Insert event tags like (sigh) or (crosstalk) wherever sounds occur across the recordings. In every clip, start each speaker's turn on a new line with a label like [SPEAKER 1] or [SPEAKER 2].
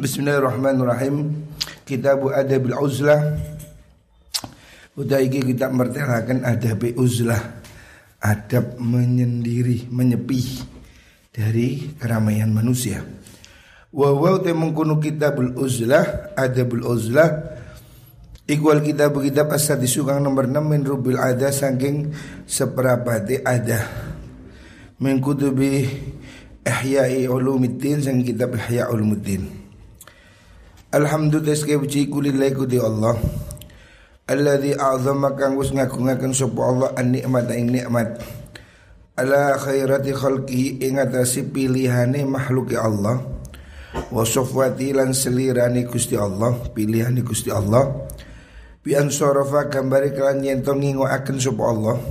[SPEAKER 1] Bismillahirrahmanirrahim. Kitab Adabil Uzlah. Udah iki kita mertelakan adab uzlah. Adab menyendiri, menyepi dari keramaian manusia. Wa wa te mengkono kitabul uzlah, adabul uzlah. Iqwal kitab kitab asal disukang nomor 6 min rubil ada saking seperapati ada. Min kutubi Ihya'i Ulumuddin sang kitab Ihya Ulumuddin. Alhamdulillah sekali puji kulillahi Allah. Alladhi a'zama kang wis ngagungaken sapa Allah an nikmat ing nikmat. Ala khairati khalqi ing atase pilihane makhluki Allah. Wa safwati lan selirane Gusti Allah pilihane Gusti Allah. Bi ansarafa gambare kelan yen to ngingokaken sapa Allah.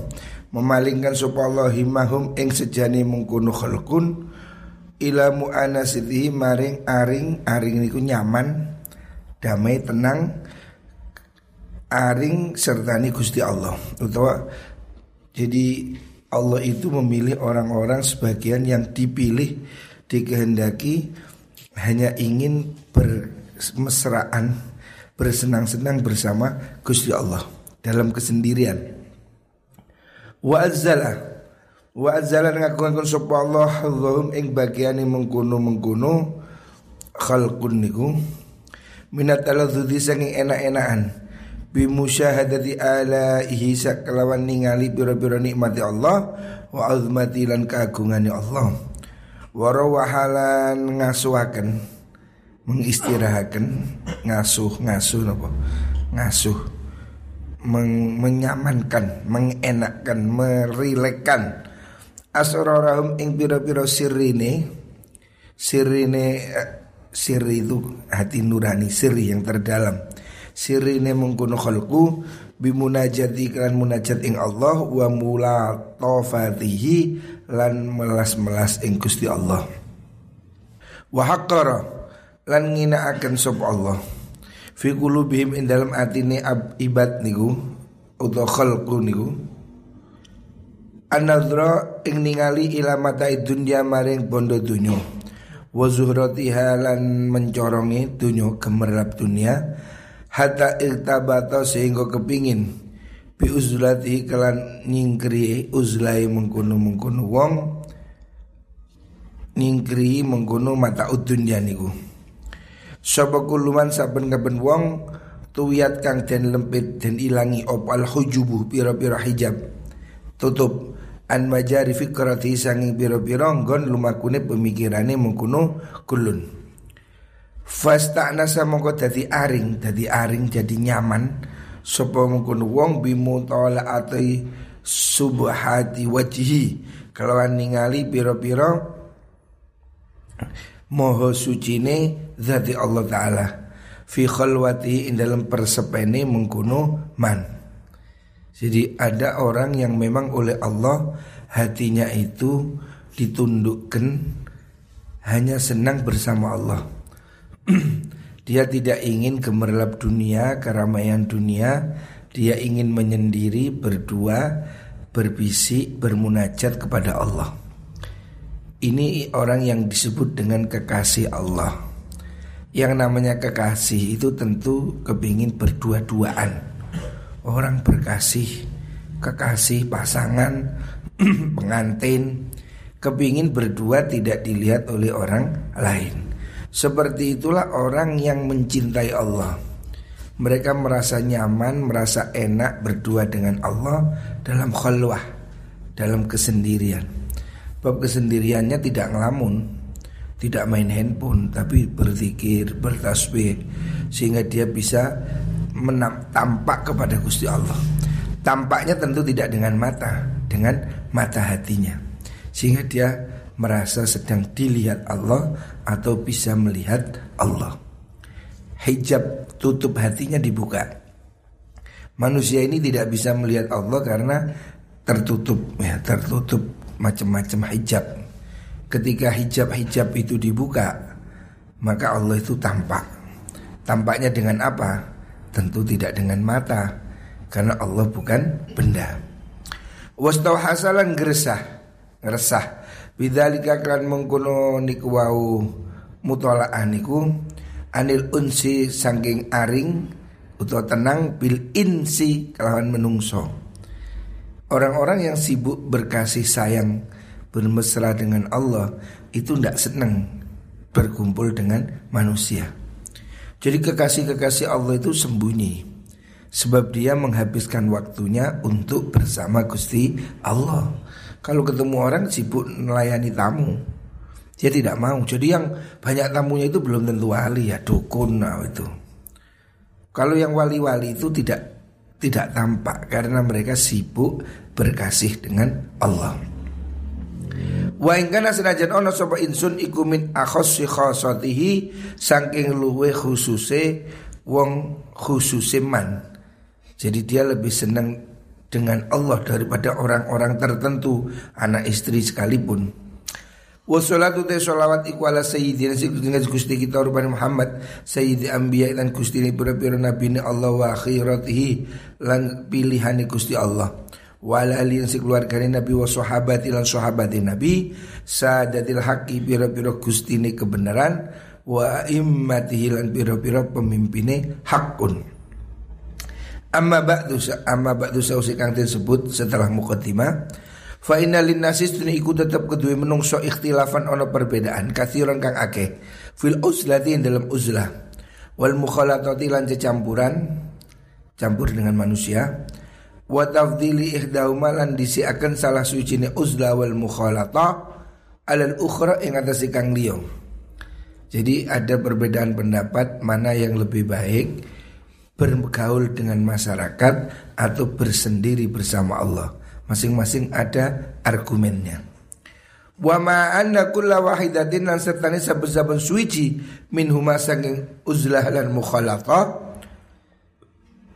[SPEAKER 1] Memalingkan sapa Allah himahum ing sejane mengkono khalqun ila mu'anasitihi maring aring aring niku nyaman damai tenang aring serta ni Gusti Allah. Utawa jadi Allah itu memilih orang-orang sebagian yang dipilih dikehendaki hanya ingin bermesraan bersenang-senang bersama Gusti Allah dalam kesendirian. Wa azzala wa azzala ngaku-ngaku sapa Allah Allahum ing bagiane mengkono-mengkono khalqun niku. Minat aladzudi sanging enak-enakan. Bimusyahadati alaihi sakalawan ningali biro-biro nikmati Allah wa azmati lan keagungane Allah. Wa rawahalan ngasuhaken mengistirahaken ngasuh ngasuh napa? Ngasuh. Meng, menyamankan mengenakkan merilekkan asrarahum ing biro-biro sirine sirine eh, siri itu hati nurani siri yang terdalam. Siri ini mengkuno khalqu bimunajati kan munajat ing Allah wa mulatafatihi lan melas-melas ing Gusti Allah. Wa haqqara lan akan sop Allah. Fi qulubihim ing dalam atine ibad niku utawa khalqu niku Anadra ing ningali ila mata dunya maring bondo dunyo wa zuhratiha lan mencorongi dunia gemerlap dunia hatta irtabata sehingga kepingin. Bi uzlati kelan nyingkri uzlai mengkono wong. Nyingkri mengkono mata dunya niku. Sapa kuluman saben kaben wong tuwiyat kang den lempit den ilangi opal hujubu pira-pira hijab. Tutup an majari fikrati sanging piro-piro nggon lumakune pemikirane mengkuno kulun. Fasta nasa mongko dadi aring dadi aring jadi nyaman. Sapa mengkuno wong bimu ati subhati wajhi. Kelawan ningali piro-piro moho sucine zati Allah taala. Fi khalwati in dalam persepene mengkuno man jadi ada orang yang memang oleh Allah hatinya itu ditundukkan hanya senang bersama Allah. (clears throat) dia tidak ingin gemerlap dunia, keramaian dunia, dia ingin menyendiri berdua, berbisik, bermunajat kepada Allah. Ini orang yang disebut dengan kekasih Allah. Yang namanya kekasih itu tentu kepingin berdua-duaan orang berkasih, kekasih, pasangan, (clears throat) pengantin, kepingin berdua tidak dilihat oleh orang lain. Seperti itulah orang yang mencintai Allah. Mereka merasa nyaman, merasa enak berdua dengan Allah dalam khalwah, dalam kesendirian. Bab kesendiriannya tidak ngelamun, tidak main handphone, tapi berzikir, bertasbih, sehingga dia bisa menam, tampak kepada Gusti Allah. Tampaknya tentu tidak dengan mata, dengan mata hatinya. Sehingga dia merasa sedang dilihat Allah atau bisa melihat Allah. Hijab tutup hatinya dibuka. Manusia ini tidak bisa melihat Allah karena tertutup ya, tertutup macam-macam hijab. Ketika hijab-hijab itu dibuka, maka Allah itu tampak. Tampaknya dengan apa? Tentu tidak dengan mata Karena Allah bukan benda Wastau hasalan geresah Ngeresah Bidzalika kan mengkono niku wau mutola'ah niku anil unsi sangking aring atau tenang bil insi kelawan menungso. Orang-orang yang sibuk berkasih sayang bermesra dengan Allah itu tidak senang berkumpul dengan manusia. Jadi kekasih-kekasih Allah itu sembunyi. Sebab dia menghabiskan waktunya untuk bersama Gusti Allah. Kalau ketemu orang sibuk melayani tamu. Dia tidak mau. Jadi yang banyak tamunya itu belum tentu wali ya Dukun nah itu. Kalau yang wali-wali itu tidak tidak tampak Karena mereka sibuk berkasih dengan Allah Wa ingkana senajan ono sapa insun iku min akhossi khosatihi saking luwe khususe wong khususe man. Jadi dia lebih senang dengan Allah daripada orang-orang tertentu, anak istri sekalipun. Wassalatu te sholawat iku ala sayyidina dengan gusti kita rupanya Muhammad Sayyidi anbiya dan gusti ini pura-pura nabi Allah wa akhiratihi lan pilihani gusti Allah wala ali yang sekeluargane Nabi wa sahabati lan sahabati Nabi. Sadatil haqi pira-pira gustine kebenaran. Wa immatihi lan pira-pira pemimpine hakun. Amma ba'du amma ba'du sausi kang disebut setelah mukaddimah fa inna lin tuni iku tetep kedue menungso ikhtilafan ono perbedaan kathiran kang akeh. Fil uzlati dalam uzlah. Wal mukhalatati lan campuran campur dengan manusia wa tafdili ihdauma lan disiaken salah suci uzla wal mukhalata alal ukhra ing atas kang liya. Jadi ada perbedaan pendapat mana yang lebih baik bergaul dengan masyarakat atau bersendiri bersama Allah. Masing-masing ada argumennya. Wa ma anna kulla wahidatin lan sertane saben-saben suci min huma sanging uzlah lan mukhalata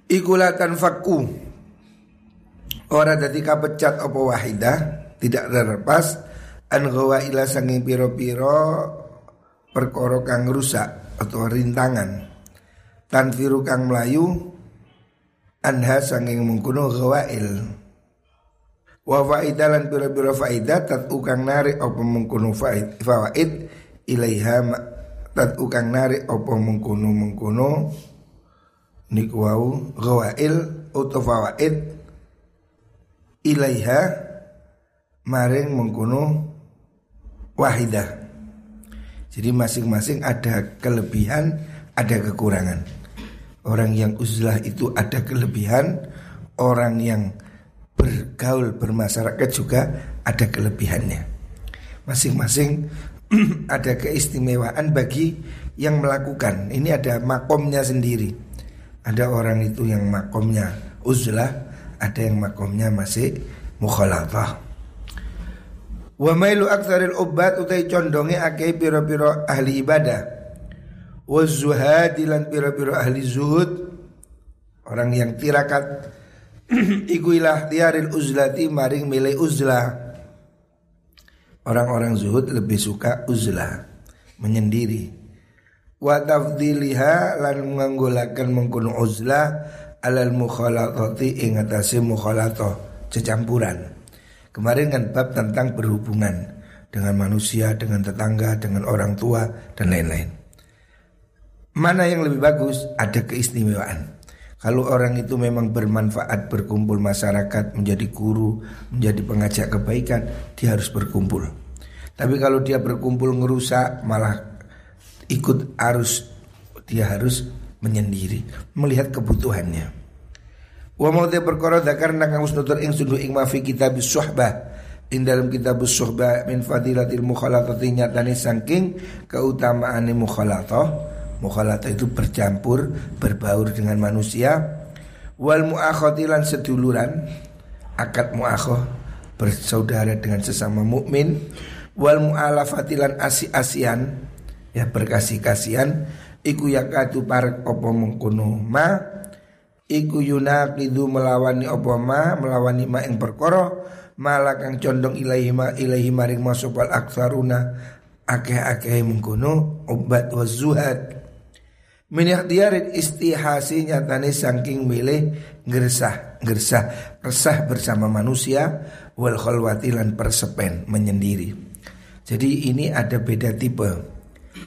[SPEAKER 1] ikulatan fakku Orang dadi kapecat apa wahidah tidak terlepas. An gawa ila sanging piro-piro perkara kang rusak atau rintangan. Tanfiru kang melayu anha sanging mengkuno gawail wa lan piro-piro faidah tat ukang narik apa mengkuno fawaid ilaiha tat ukang narik apa mengkuno mengkuno niku wau gawail atau fawaid ilaiha maring mengkuno wahidah. Jadi masing-masing ada kelebihan, ada kekurangan. Orang yang uzlah itu ada kelebihan, orang yang bergaul bermasyarakat juga ada kelebihannya. Masing-masing (clears throat) ada keistimewaan bagi yang melakukan. Ini ada makomnya sendiri. Ada orang itu yang makomnya uzlah, ada yang makomnya masih mukhalafah. Wa mailu aktsaril ubat utai condonge akeh pira-pira ahli ibadah. Wa zuhadi lan pira-pira ahli zuhud. Orang yang tirakat (clears throat) iku ilah tiaril uzlati maring milih uzlah. Orang-orang zuhud lebih suka uzlah, menyendiri. Wa tafdiliha lan menganggulakan mengkuno uzlah alal mukhalatati ing atase mukhalato cecampuran. Kemarin kan bab tentang berhubungan dengan manusia, dengan tetangga, dengan orang tua dan lain-lain. Mana yang lebih bagus? Ada keistimewaan. Kalau orang itu memang bermanfaat berkumpul masyarakat menjadi guru, menjadi pengajak kebaikan, dia harus berkumpul. Tapi kalau dia berkumpul ngerusak malah ikut arus dia harus menyendiri, melihat kebutuhannya. Wa maudhi perkara dzakarna kang wis ing sundu ing mafi kitab suhbah. Ing dalam kitab suhbah min fadilatil mukhalatati nyatane saking keutamaan mukhalatah. Mukhalatah itu bercampur berbaur dengan manusia. Wal muakhati lan seduluran akad muakhoh bersaudara dengan sesama mukmin. Wal mualafati lan asi-asian ya berkasih kasihan iku yakatu parek apa mengkono ma? Iku yunaqidu melawani apa ma? Melawani ma ing perkara malah kang condong ilahi ma ilahi maring masopal aksaruna. Akeh-akeh mengkono obat wa zuhad. Min ikhtiyarin istihasi nyatane saking milih ngersah ngersah resah bersama manusia wal khalwati lan persepen menyendiri. Jadi ini ada beda tipe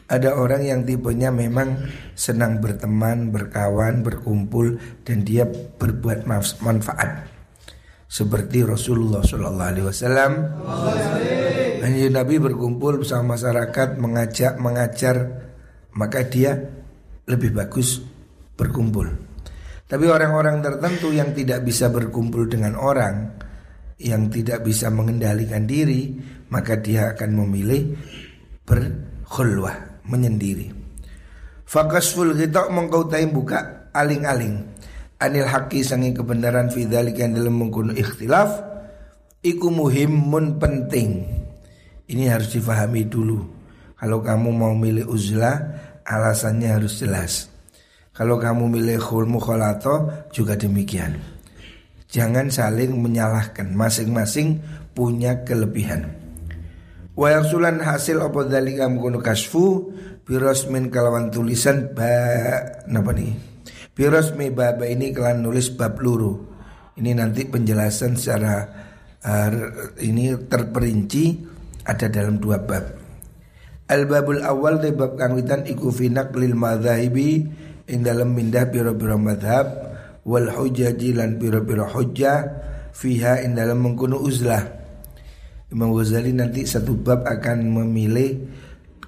[SPEAKER 1] Ada orang yang tipenya memang senang berteman, berkawan, berkumpul dan dia berbuat manfaat. Seperti Rasulullah Shallallahu Alaihi Wasallam. Nabi berkumpul bersama masyarakat mengajak mengajar maka dia lebih bagus berkumpul. Tapi orang-orang tertentu yang tidak bisa berkumpul dengan orang, yang tidak bisa mengendalikan diri, maka dia akan memilih berkhulwah menyendiri. Fakasful kita mengkau taim buka aling-aling anil haki sangi kebenaran fidalik yang dalam mengkuno ikhtilaf iku muhim mun penting. Ini harus difahami dulu. Kalau kamu mau milih uzlah alasannya harus jelas. Kalau kamu milih khul mukhalato juga demikian. Jangan saling menyalahkan, masing-masing punya kelebihan. Wa yaksulan hasil apa dalika mengkono kasfu birosmin kalawan tulisan ba napa nih? Birosmi baba ini kalian nulis bab luru. Ini nanti penjelasan secara uh, ini terperinci ada dalam dua bab. Al babul awal de bab kang witan iku finak lil madhahibi ing dalam mindah biro-biro madhab wal hujaji lan biro-biro hujjah fiha ing dalam mengkuno uzlah Imam Ghazali nanti satu bab akan memilih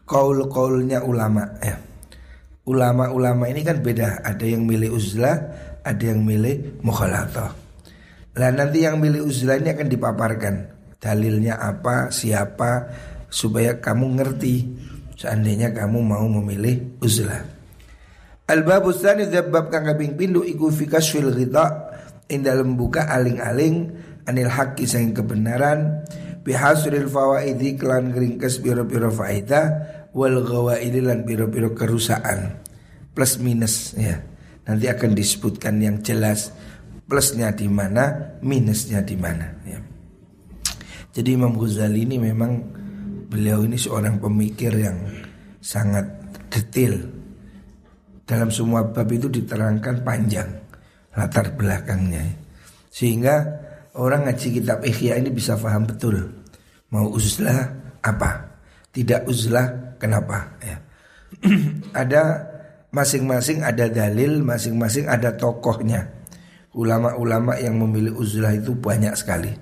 [SPEAKER 1] kaul-kaulnya ulama ya. Ulama-ulama ini kan beda, ada yang milih uzlah, ada yang milih mukhalatah. Lah nanti yang milih uzlah ini akan dipaparkan dalilnya apa, siapa supaya kamu ngerti seandainya kamu mau memilih uzlah. Al-babu tsani bab kang kaping iku fi kasfil ghita ing dalem buka aling-aling anil haqqi sing kebenaran bihasril fawaidi klan ringkes biro-biro faida wal gawaili lan biro-biro kerusakan. Plus minus ya. Nanti akan disebutkan yang jelas plusnya di mana minusnya di mana ya. Jadi Imam Ghazali ini memang beliau ini seorang pemikir yang sangat detail. Dalam semua bab itu diterangkan panjang latar belakangnya. Sehingga orang ngaji kitab Ihya ini bisa paham betul Mau uzlah apa? Tidak uzlah kenapa? Ya. (clears throat) ada masing-masing ada dalil, masing-masing ada tokohnya. Ulama-ulama yang memilih uzlah itu banyak sekali.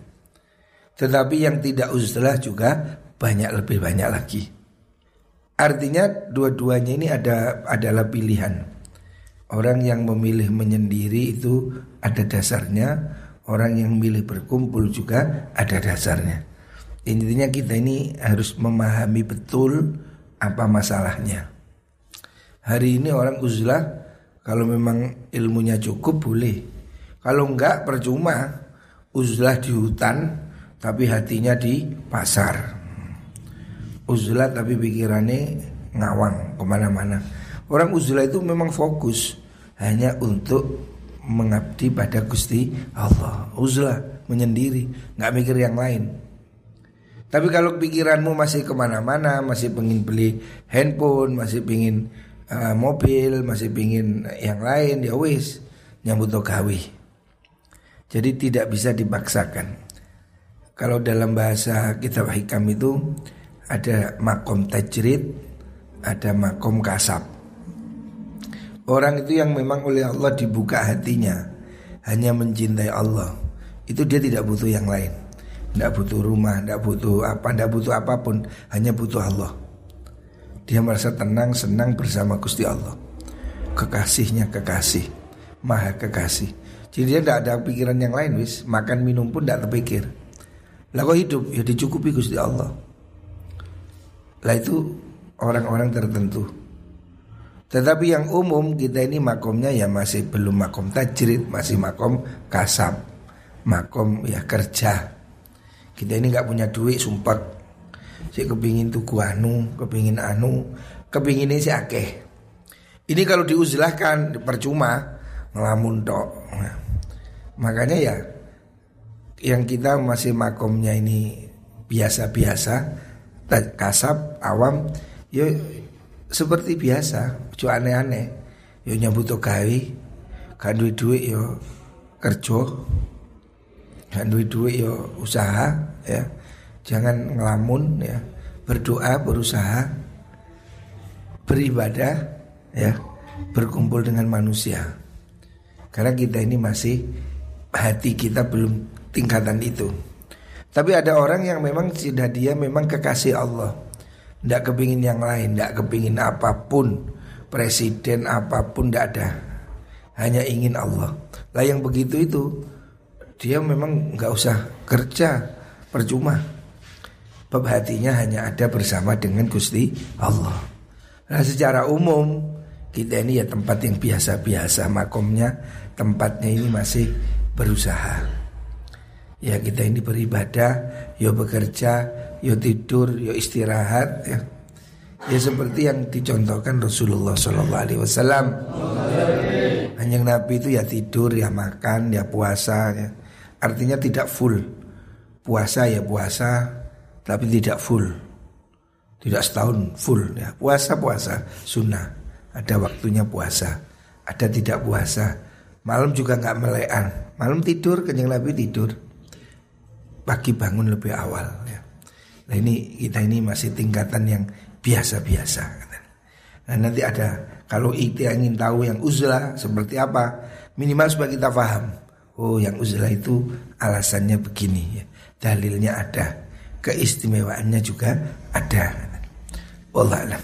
[SPEAKER 1] Tetapi yang tidak uzlah juga banyak lebih banyak lagi. Artinya dua-duanya ini ada adalah pilihan. Orang yang memilih menyendiri itu ada dasarnya, orang yang memilih berkumpul juga ada dasarnya. Intinya kita ini harus memahami betul apa masalahnya. Hari ini orang uzlah kalau memang ilmunya cukup boleh. Kalau enggak percuma uzlah di hutan tapi hatinya di pasar. Uzlah tapi pikirannya ngawang ke mana-mana. Orang uzlah itu memang fokus hanya untuk mengabdi pada Gusti Allah. Uzlah menyendiri, nggak mikir yang lain. Tapi kalau pikiranmu masih ke mana-mana, masih pengen beli handphone, masih pengen uh, mobil, masih pengen yang lain, ya wis nyambut gawe. Jadi tidak bisa dipaksakan. Kalau dalam bahasa kitab hikam itu ada makom tajrid, ada makom kasab. Orang itu yang memang oleh Allah dibuka hatinya hanya mencintai Allah, itu dia tidak butuh yang lain. Tidak butuh rumah, tidak butuh apa, tidak butuh apa pun, hanya butuh Allah. Dia merasa tenang, senang bersama Gusti Allah. Kekasihnya kekasih, maha kekasih. Jadi dia tidak ada pikiran yang lain, wis makan minum pun tidak terpikir. Lah kok hidup ya dicukupi Gusti Allah. Lah itu orang-orang tertentu. Tetapi yang umum kita ini makomnya ya masih belum makom tajrid, masih makom kasab, makom ya kerja. Kita ini nggak punya duit sumpah. Si kepingin tuku anu, kepingin anu, kepingin ini si akeh. Ini kalau diuzlahkan percuma ngelamun tok. Nah, makanya ya yang kita masih makomnya ini biasa-biasa, kasab, awam, ya seperti biasa, cuma aneh-aneh. Yo nyambut gawe, kan duit-duit yo kerja, dan duit duit yo usaha ya jangan ngelamun ya berdoa berusaha beribadah ya berkumpul dengan manusia. Karena kita ini masih hati kita belum tingkatan itu. Tapi ada orang yang memang sudah dia memang kekasih Allah. Tidak kepingin yang lain, tidak kepingin apa pun. Presiden apa pun tidak ada. Hanya ingin Allah. Lah yang begitu itu dia memang nggak usah kerja percuma. Bab hatinya hanya ada bersama dengan Gusti Allah. Nah secara umum kita ini ya tempat yang biasa-biasa makomnya tempatnya ini masih berusaha. Ya kita ini beribadah, yo bekerja, yo tidur, yo istirahat ya. Ya seperti yang dicontohkan Rasulullah Wasallam. Hanya Nabi itu ya tidur, ya makan, ya puasa. Ya. Artinya tidak full. Puasa ya puasa, tapi tidak full. Tidak setahun full ya. Puasa puasa sunnah. Ada waktunya puasa. Ada tidak puasa. Malam juga nggak melean. Malam tidur, kenyang Nabi tidur. Pagi bangun lebih awal ya. Nah ini kita ini masih tingkatan yang biasa-biasa. Nah nanti ada kalau kita ingin tahu yang uzlah seperti apa, minimal supaya kita paham. Oh yang uzlah itu alasannya begini ya. Dalilnya ada, keistimewaannya juga ada. Allah alam.